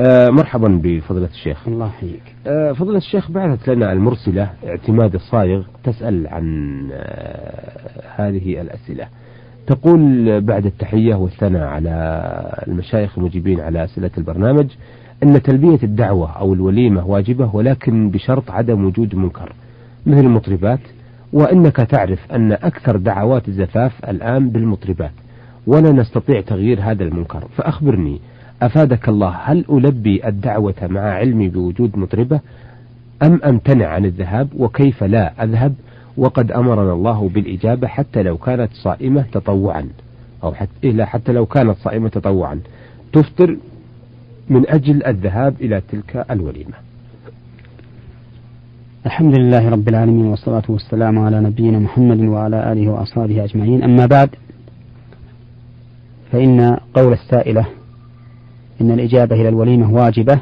آه مرحبا بفضيلة الشيخ. الله يحييك. آه فضيلة الشيخ بعثت لنا المرسلة اعتماد الصايغ تسأل عن آه هذه الأسئلة. تقول بعد التحية والثناء على المشايخ المجيبين على أسئلة البرنامج أن تلبية الدعوة أو الوليمة واجبة ولكن بشرط عدم وجود منكر. مثل المطربات وأنك تعرف أن أكثر دعوات الزفاف الآن بالمطربات ولا نستطيع تغيير هذا المنكر. فأخبرني أفادك الله هل ألبي الدعوة مع علمي بوجود مطربة أم أمتنع عن الذهاب؟ وكيف لا أذهب؟ وقد أمرنا الله بالإجابة حتى لو كانت صائمة تطوعا أو حتى, إلا حتى لو كانت صائمة تطوعا. تفطر من أجل الذهاب إلى تلك الوليمة. الحمد لله رب العالمين والصلاة والسلام على نبينا محمد وعلى آله وأصحابه أجمعين. أما بعد فإن قول السائلة إن الإجابة إلى الوليمة واجبة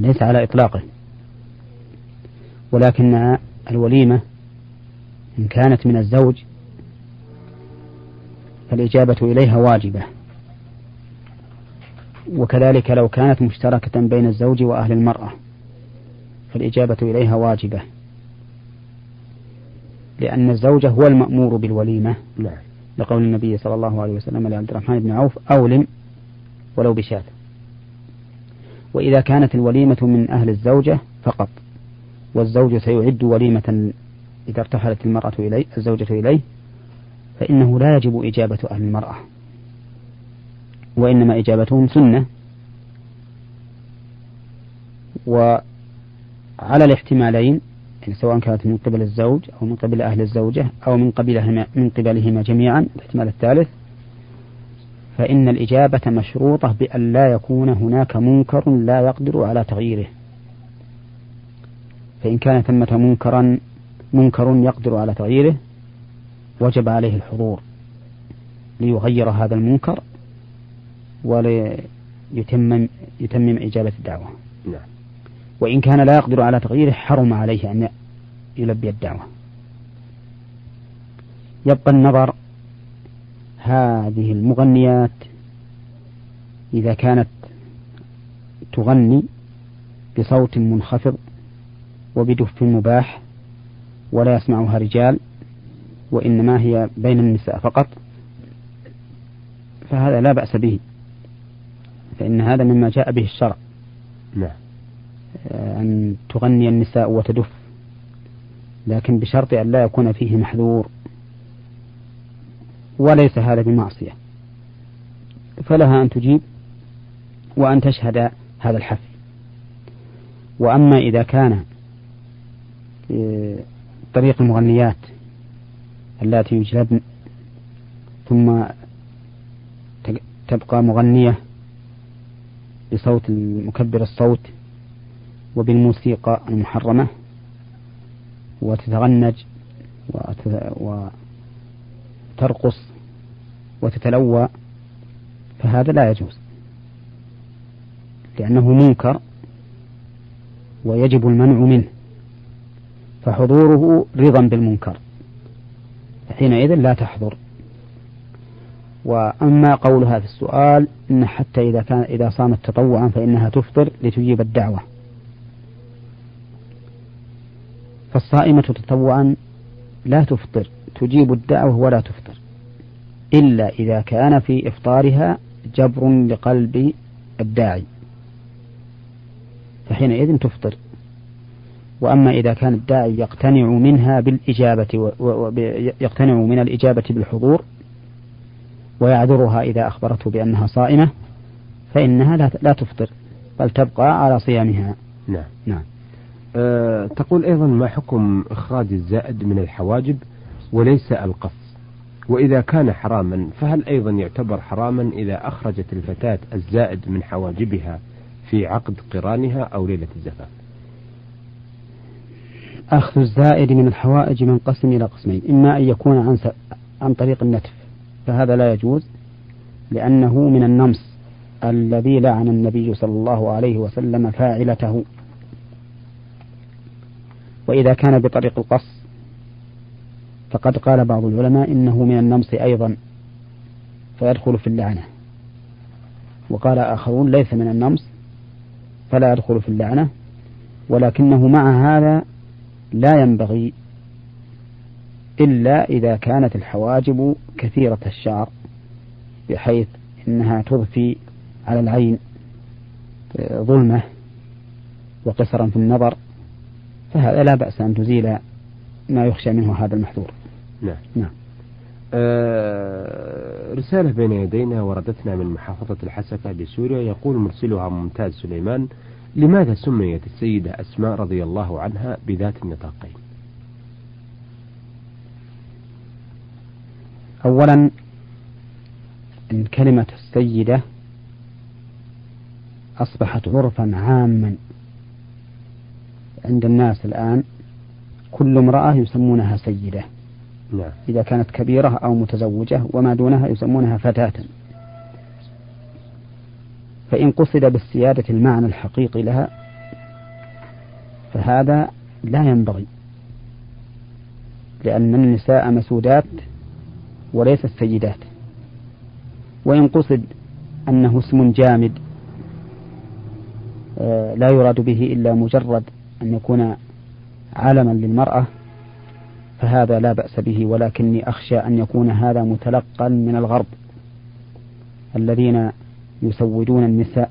ليس على إطلاقه. ولكن الوليمة إن كانت من الزوج فالإجابة إليها واجبة. وكذلك لو كانت مشتركة بين الزوج وأهل المرأة فالإجابة إليها واجبة. لأن الزوج هو المأمور بالوليمة. نعم. لقول النبي صلى الله عليه وسلم لعبد الرحمن بن عوف أولم ولو بشاة. وإذا كانت الوليمة من أهل الزوجة فقط والزوج سيعد وليمة إذا ارتحلت المرأة إليه الزوجة إليه فإنه لا يجب إجابة أهل المرأة وإنما إجابتهم سنة. وعلى الاحتمالين يعني سواء كانت من قبل الزوج أو من قبل أهل الزوجة أو من قبلهما من قبلهما جميعا الاحتمال الثالث فإن الإجابة مشروطة بأن لا يكون هناك منكر لا يقدر على تغييره. فإن كان ثمة منكرا منكر يقدر على تغييره وجب عليه الحضور ليغير هذا المنكر وليتمم يتمم إجابة الدعوة. نعم. وإن كان لا يقدر على تغييره حرم عليه أن يلبي الدعوة. يبقى النظر هذه المغنيات إذا كانت تغني بصوت منخفض وبدف مباح ولا يسمعها رجال وإنما هي بين النساء فقط فهذا لا بأس به فإن هذا مما جاء به الشرع. نعم. أن تغني النساء وتدف لكن بشرط أن لا يكون فيه محذور. وليس هذا بمعصية. فلها أن تجيب وأن تشهد هذا الحفل. وأما إذا كان طريق المغنيات اللاتي يجلبن ثم تبقى مغنية بصوت مكبر الصوت وبالموسيقى المحرمة وتتغنج وترقص وتتلوى فهذا لا يجوز. لأنه منكر ويجب المنع منه فحضوره رضا بالمنكر حينئذ لا تحضر. وأما قولها في السؤال إن حتى إذا كان إذا صامت تطوعا فإنها تفطر لتجيب الدعوة. فالصائمة تطوعا لا تفطر تجيب الدعوة ولا تفطر. إلا إذا كان في إفطارها جبر لقلب الداعي. فحينئذ تفطر. وأما إذا كان الداعي يقتنع منها بالإجابة يقتنع من الإجابة بالحضور ويعذرها إذا أخبرته بأنها صائمة فإنها لا لا تفطر بل تبقى على صيامها. نعم. نعم. أه تقول أيضا ما حكم إخراج الزائد من الحواجب وليس القص وإذا كان حراما فهل أيضا يعتبر حراما إذا أخرجت الفتاة الزائد من حواجبها في عقد قرانها أو ليلة الزفاف؟ أخذ الزائد من الحوائج منقسم إلى قسمين إما أن يكون عن, س... عن طريق النتف فهذا لا يجوز لأنه من النمس الذي لعن النبي صلى الله عليه وسلم فاعلته. وإذا كان بطريق القص فقد قال بعض العلماء إنه من النمس أيضا فيدخل في اللعنة. وقال آخرون ليس من النمص فلا يدخل في اللعنة ولكنه مع هذا لا ينبغي إلا إذا كانت الحواجب كثيرة الشعر بحيث إنها تضفي على العين ظلمة وقصرا في النظر فهذا لا بأس أن تزيل ما يخشى منه هذا المحذور. نعم. نعم. آه رسالة بين يدينا وردتنا من محافظة الحسكة بسوريا. يقول مرسلها ممتاز سليمان لماذا سميت السيدة أسماء رضي الله عنها بذات النطاقين؟ أولا إن كلمة السيدة أصبحت عرفا عاما عند الناس الآن كل امرأة يسمونها سيدة. نعم. إذا كانت كبيرة أو متزوجة وما دونها يسمونها فتاة فإن قصد بالسيادة المعنى الحقيقي لها فهذا لا ينبغي لأن النساء مسودات وليس السيدات وإن قصد أنه اسم جامد آه، لا يراد به إلا مجرد أن يكون علما للمرأة فهذا لا بأس به ولكني أخشى أن يكون هذا متلقا من الغرب. الذين يسودون النساء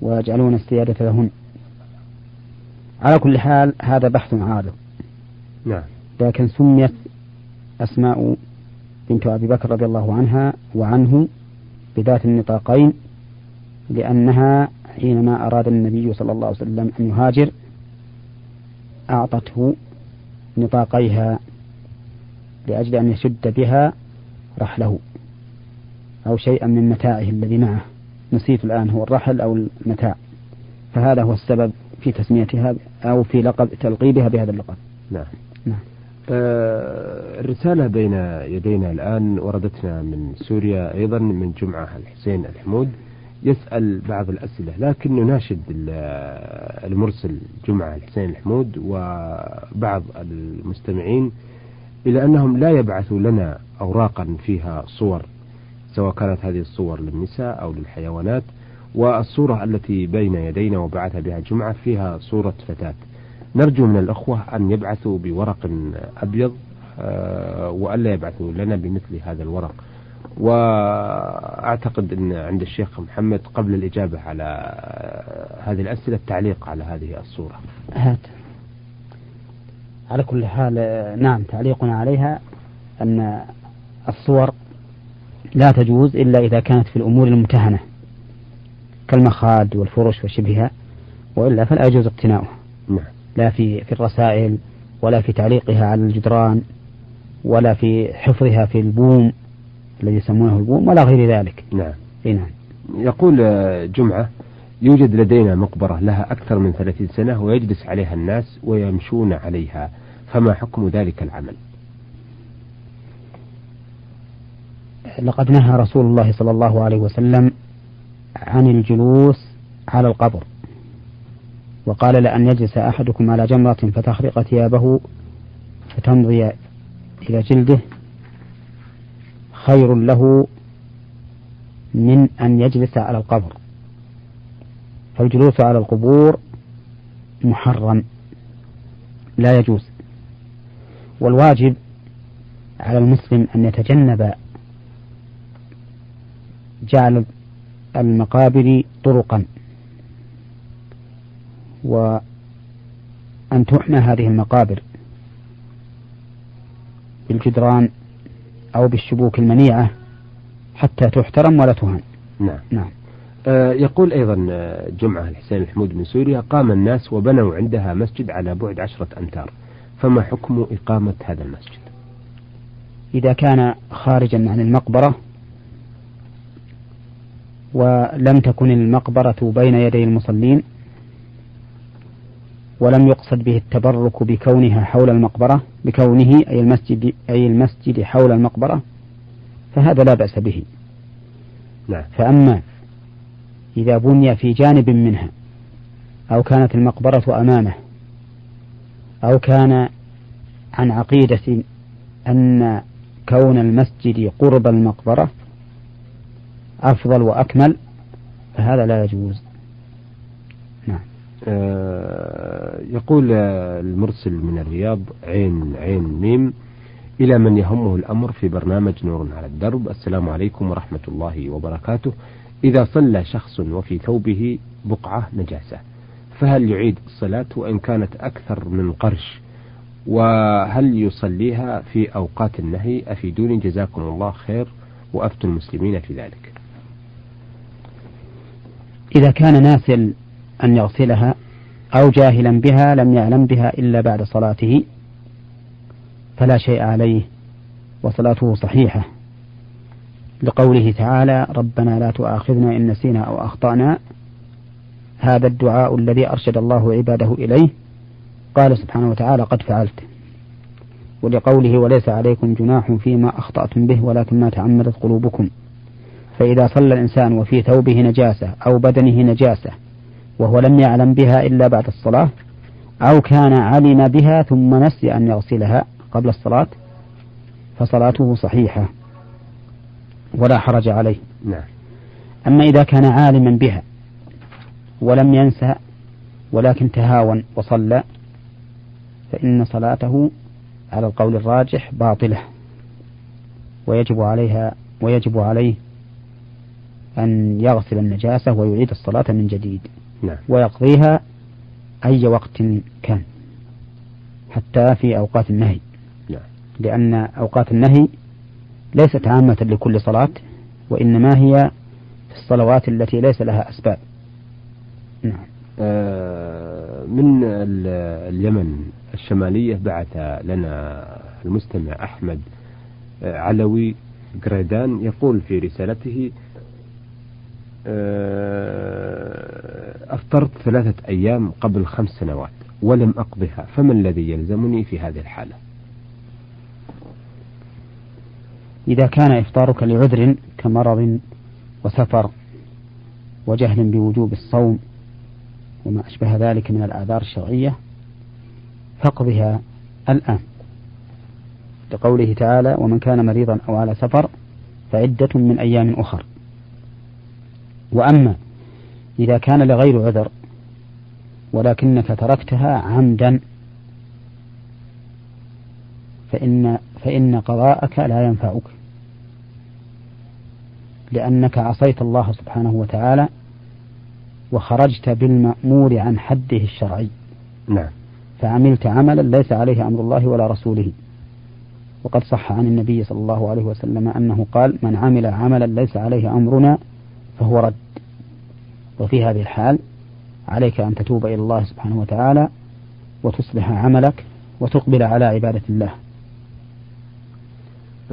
ويجعلون السيادة لهن. على كل حال هذا بحث عارض نعم. لكن سميت أسماء بنت أبي بكر رضي الله عنها وعنه بذات النطاقين لأنها حينما أراد النبي صلى الله عليه وسلم أن يهاجر أعطته نطاقيها لأجل أن يشد بها رحله أو شيئا من متاعه الذي معه. نسيت الآن هو الرحل أو المتاع. فهذا هو السبب في تسميتها أو في لقب تلقيبها بهذا اللقب. نعم. نعم. آه الرسالة بين يدينا الآن وردتنا من سوريا أيضا من جمعة الحسين الحمود. يسأل بعض الأسئلة لكن نناشد المرسل جمعة الحسين الحمود وبعض المستمعين إلى أنهم لا يبعثوا لنا أوراقا فيها صور سواء كانت هذه الصور للنساء أو للحيوانات والصورة التي بين يدينا وبعث بها جمعة فيها صورة فتاة. نرجو من الأخوة أن يبعثوا بورق أبيض آه، وألا يبعثوا لنا بمثل هذا الورق. وأعتقد أن عند الشيخ محمد قبل الإجابة على هذه الأسئلة التعليق على هذه الصورة. هات. على كل حال نعم تعليقنا عليها أن الصور لا تجوز إلا إذا كانت في الأمور الممتهنة كالمخاد والفرش وشبهها وإلا فلا يجوز اقتناؤها. نعم. لا في في الرسائل ولا في تعليقها على الجدران ولا في حفظها في البوم. الذي يسمونه البوم ولا غير ذلك. نعم. إي نعم. يقول جمعة يوجد لدينا مقبرة لها أكثر من ثلاثين سنة ويجلس عليها الناس ويمشون عليها. فما حكم ذلك العمل؟ لقد نهى رسول الله صلى الله عليه وسلم عن الجلوس على القبر. وقال لأن يجلس أحدكم على جمرة فتخرق ثيابه فتمضي إلى جلده خير له من أن يجلس على القبر. فالجلوس على القبور محرم لا يجوز. والواجب على المسلم أن يتجنب جعل المقابر طرقا وأن تحمى هذه المقابر بالجدران أو بالشبوك المنيعة حتى تحترم ولا تهان. نعم. نعم. آه يقول أيضا آه، جمعة الحسين الحمود من سوريا قام الناس وبنوا عندها مسجد على بعد عشرة أمتار. فما حكم إقامة هذا المسجد؟ إذا كان خارجا عن المقبرة ولم تكن المقبرة بين يدي المصلين ولم يقصد به التبرك بكونها حول المقبرة بكونه أي المسجد أي المسجد حول المقبرة فهذا لا بأس به نعم. فأما إذا بني في جانب منها أو كانت المقبرة أمامه أو كان عن عقيدة أن كون المسجد قرب المقبرة أفضل وأكمل فهذا لا يجوز يقول المرسل من الرياض عين عين ميم إلى من يهمه الأمر في برنامج نور على الدرب. السلام عليكم ورحمة الله وبركاته. إذا صلى شخص وفي ثوبه بقعة نجاسة فهل يعيد الصلاة وإن كانت أكثر من قرش؟ وهل يصليها في أوقات النهي؟ أفيدوني جزاكم الله خير وأفتوا المسلمين في ذلك. إذا كان ناسل أن يغسلها أو جاهلا بها لم يعلم بها إلا بعد صلاته فلا شيء عليه وصلاته صحيحة. لقوله تعالى ربنا لا تؤاخذنا إن نسينا أو أخطأنا هذا الدعاء الذي أرشد الله عباده إليه. قال سبحانه وتعالى قد فعلت ولقوله وليس عليكم جناح فيما أخطأتم به ولكن ما تعمدت قلوبكم فإذا صلى الإنسان وفي ثوبه نجاسة أو بدنه نجاسة وهو لم يعلم بها إلا بعد الصلاة أو كان علم بها ثم نسي أن يغسلها قبل الصلاة فصلاته صحيحة ولا حرج عليه. نعم. أما إذا كان عالما بها ولم ينسى ولكن تهاون وصلى فإن صلاته على القول الراجح باطلة ويجب عليها ويجب عليه أن يغسل النجاسة ويعيد الصلاة من جديد. نعم. ويقضيها أي وقت كان حتى في أوقات النهي نعم. لأن أوقات النهي ليست عامة لكل صلاة وإنما هي في الصلوات التي ليس لها أسباب نعم آه من اليمن الشمالية بعث لنا المستمع أحمد آه، علوي قريدان يقول في رسالته أفطرت ثلاثة أيام قبل خمس سنوات ولم أقضها فما الذي يلزمني في هذه الحالة؟ إذا كان إفطارك لعذر كمرض وسفر وجهل بوجوب الصوم وما أشبه ذلك من الآثار الشرعية فاقضها الآن. لقوله تعالى ومن كان مريضا أو على سفر فعدة من أيام أخر. وأما إذا كان لغير عذر ولكنك تركتها عمدا فإن فإن قضاءك لا ينفعك. لأنك عصيت الله سبحانه وتعالى وخرجت بالمأمور عن حده الشرعي. نعم. فعملت عملا ليس عليه أمر الله ولا رسوله. وقد صح عن النبي صلى الله عليه وسلم أنه قال من عمل عملا ليس عليه أمرنا فهو رد. وفي هذه الحال عليك أن تتوب إلى الله سبحانه وتعالى وتصلح عملك وتقبل على عبادة الله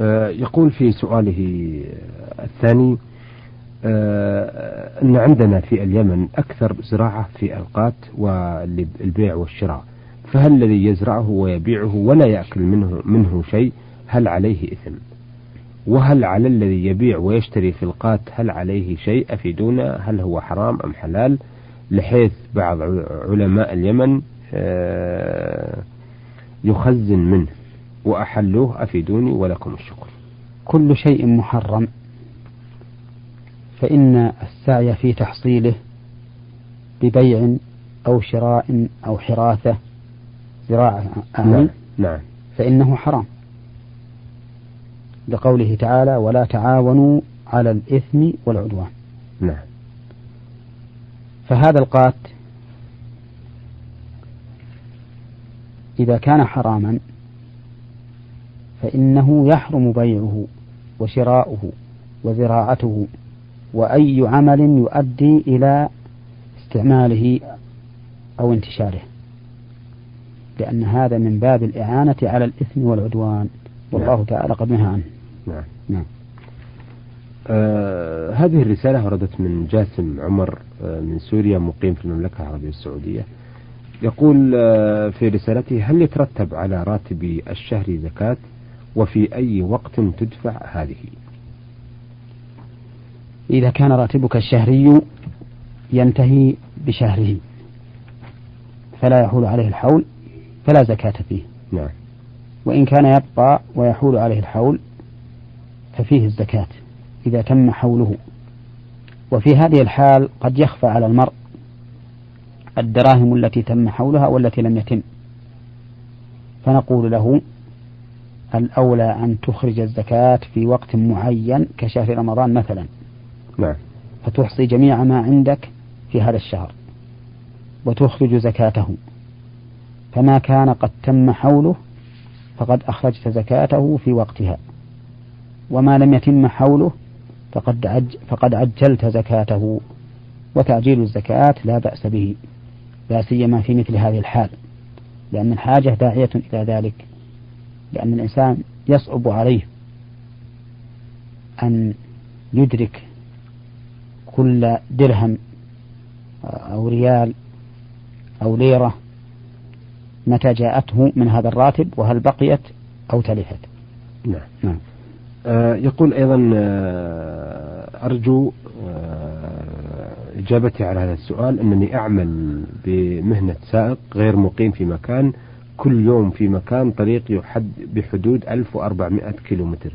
آه، يقول في سؤاله الثاني آه، أن عندنا في اليمن أكثر زراعة في القات والبيع والشراء فهل الذي يزرعه ويبيعه ولا يأكل منه منه شيء هل عليه إثم؟ وهل على الذي يبيع ويشتري في القات هل عليه شيء أفيدونا؟ هل هو حرام أم حلال؟ لحيث بعض علماء اليمن آه، يخزن منه وأحلوه أفيدوني ولكم الشكر. كل شيء محرم فإن السعي في تحصيله ببيع أو شراء أو حراثة زراعة نعم. نعم. فإنه حرام. لقوله تعالى ولا تعاونوا على الإثم والعدوان. نعم. فهذا القات إذا كان حراما فإنه يحرم بيعه وشراؤه وزراعته وأي عمل يؤدي إلى استعماله أو انتشاره. لأن هذا من باب الإعانة على الإثم والعدوان. والله نعم. تعالى قد نهى عنه. نعم. نعم. آه هذه الرسالة وردت من جاسم عمر آه من سوريا مقيم في المملكة العربية السعودية. يقول آه في رسالته هل يترتب على راتب الشهر زكاة؟ وفي أي وقت تدفع هذه؟ إذا كان راتبك الشهري ينتهي بشهره فلا يحول عليه الحول فلا زكاة فيه. نعم. وإن كان يبقى ويحول عليه الحول ففيه الزكاة إذا تم حوله. وفي هذه الحال قد يخفى على المرء الدراهم التي تم حولها والتي لم يتم. فنقول له الأولى أن تخرج الزكاة في وقت معين كشهر رمضان مثلا. نعم. فتحصي جميع ما عندك في هذا الشهر وتخرج زكاته. فما كان قد تم حوله فقد أخرجت زكاته في وقتها. وما لم يتم حوله فقد, عج فقد عجلت زكاته. وتعجيل الزكاة لا بأس به لا سيما في مثل هذه الحال لأن الحاجة داعية إلى ذلك لأن الإنسان يصعب عليه أن يدرك كل درهم أو ريال أو ليرة متى جاءته من هذا الراتب وهل بقيت أو تلفت. نعم, نعم. آه يقول أيضا آه أرجو آه إجابتي على هذا السؤال أنني أعمل بمهنة سائق غير مقيم في مكان كل يوم في مكان طريق يحد بحدود 1400 كيلومتر.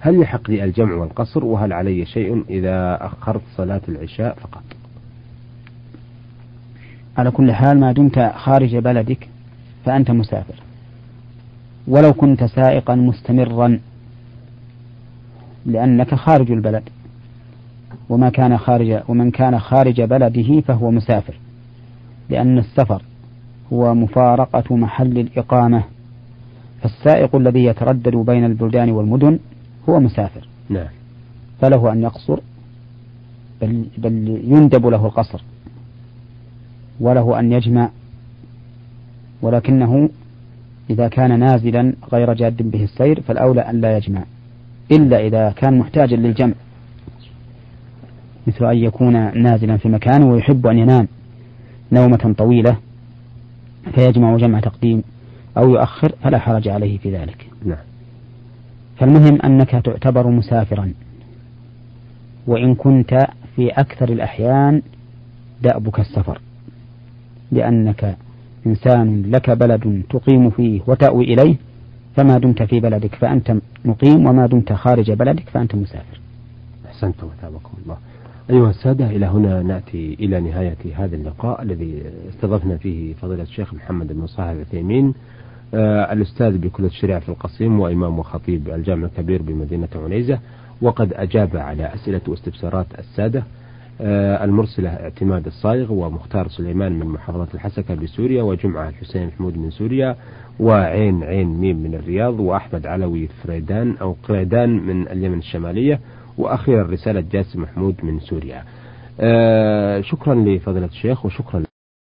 هل يحق لي الجمع والقصر وهل علي شيء إذا أخرت صلاة العشاء فقط؟ على كل حال ما دمت خارج بلدك فأنت مسافر. ولو كنت سائقا مستمرا لأنك خارج البلد. وما كان خارج ومن كان خارج بلده فهو مسافر. لأن السفر هو مفارقة محل الإقامة. فالسائق الذي يتردد بين البلدان والمدن هو مسافر. نعم. فله أن يقصر بل, بل يندب له القصر. وله أن يجمع ولكنه إذا كان نازلا غير جاد به السير فالأولى أن لا يجمع إلا إذا كان محتاجا للجمع مثل أن يكون نازلا في مكان ويحب أن ينام نومة طويلة فيجمع جمع تقديم أو يؤخر فلا حرج عليه في ذلك. نعم. فالمهم أنك تعتبر مسافرا وإن كنت في أكثر الأحيان دأبك السفر لأنك إنسان لك بلد تقيم فيه وتأوي إليه فما دمت في بلدك فأنت مقيم وما دمت خارج بلدك فأنت مسافر. أحسنت وثابكم الله. أيها السادة إلى هنا نأتي إلى نهاية هذا اللقاء الذي استضفنا فيه فضيلة الشيخ محمد بن صالح العثيمين آه الأستاذ بكلية الشريعة في القصيم وإمام وخطيب الجامع الكبير بمدينة عنيزة وقد أجاب على أسئلة واستفسارات السادة. المرسلة اعتماد الصايغ ومختار سليمان من محافظة الحسكة بسوريا وجمعة الحسين محمود من سوريا وعين عين ميم من الرياض وأحمد علوي فريدان أو قريدان من اليمن الشمالية وأخيرا رسالة جاسم محمود من سوريا. آه شكرا لفضيلة الشيخ وشكرا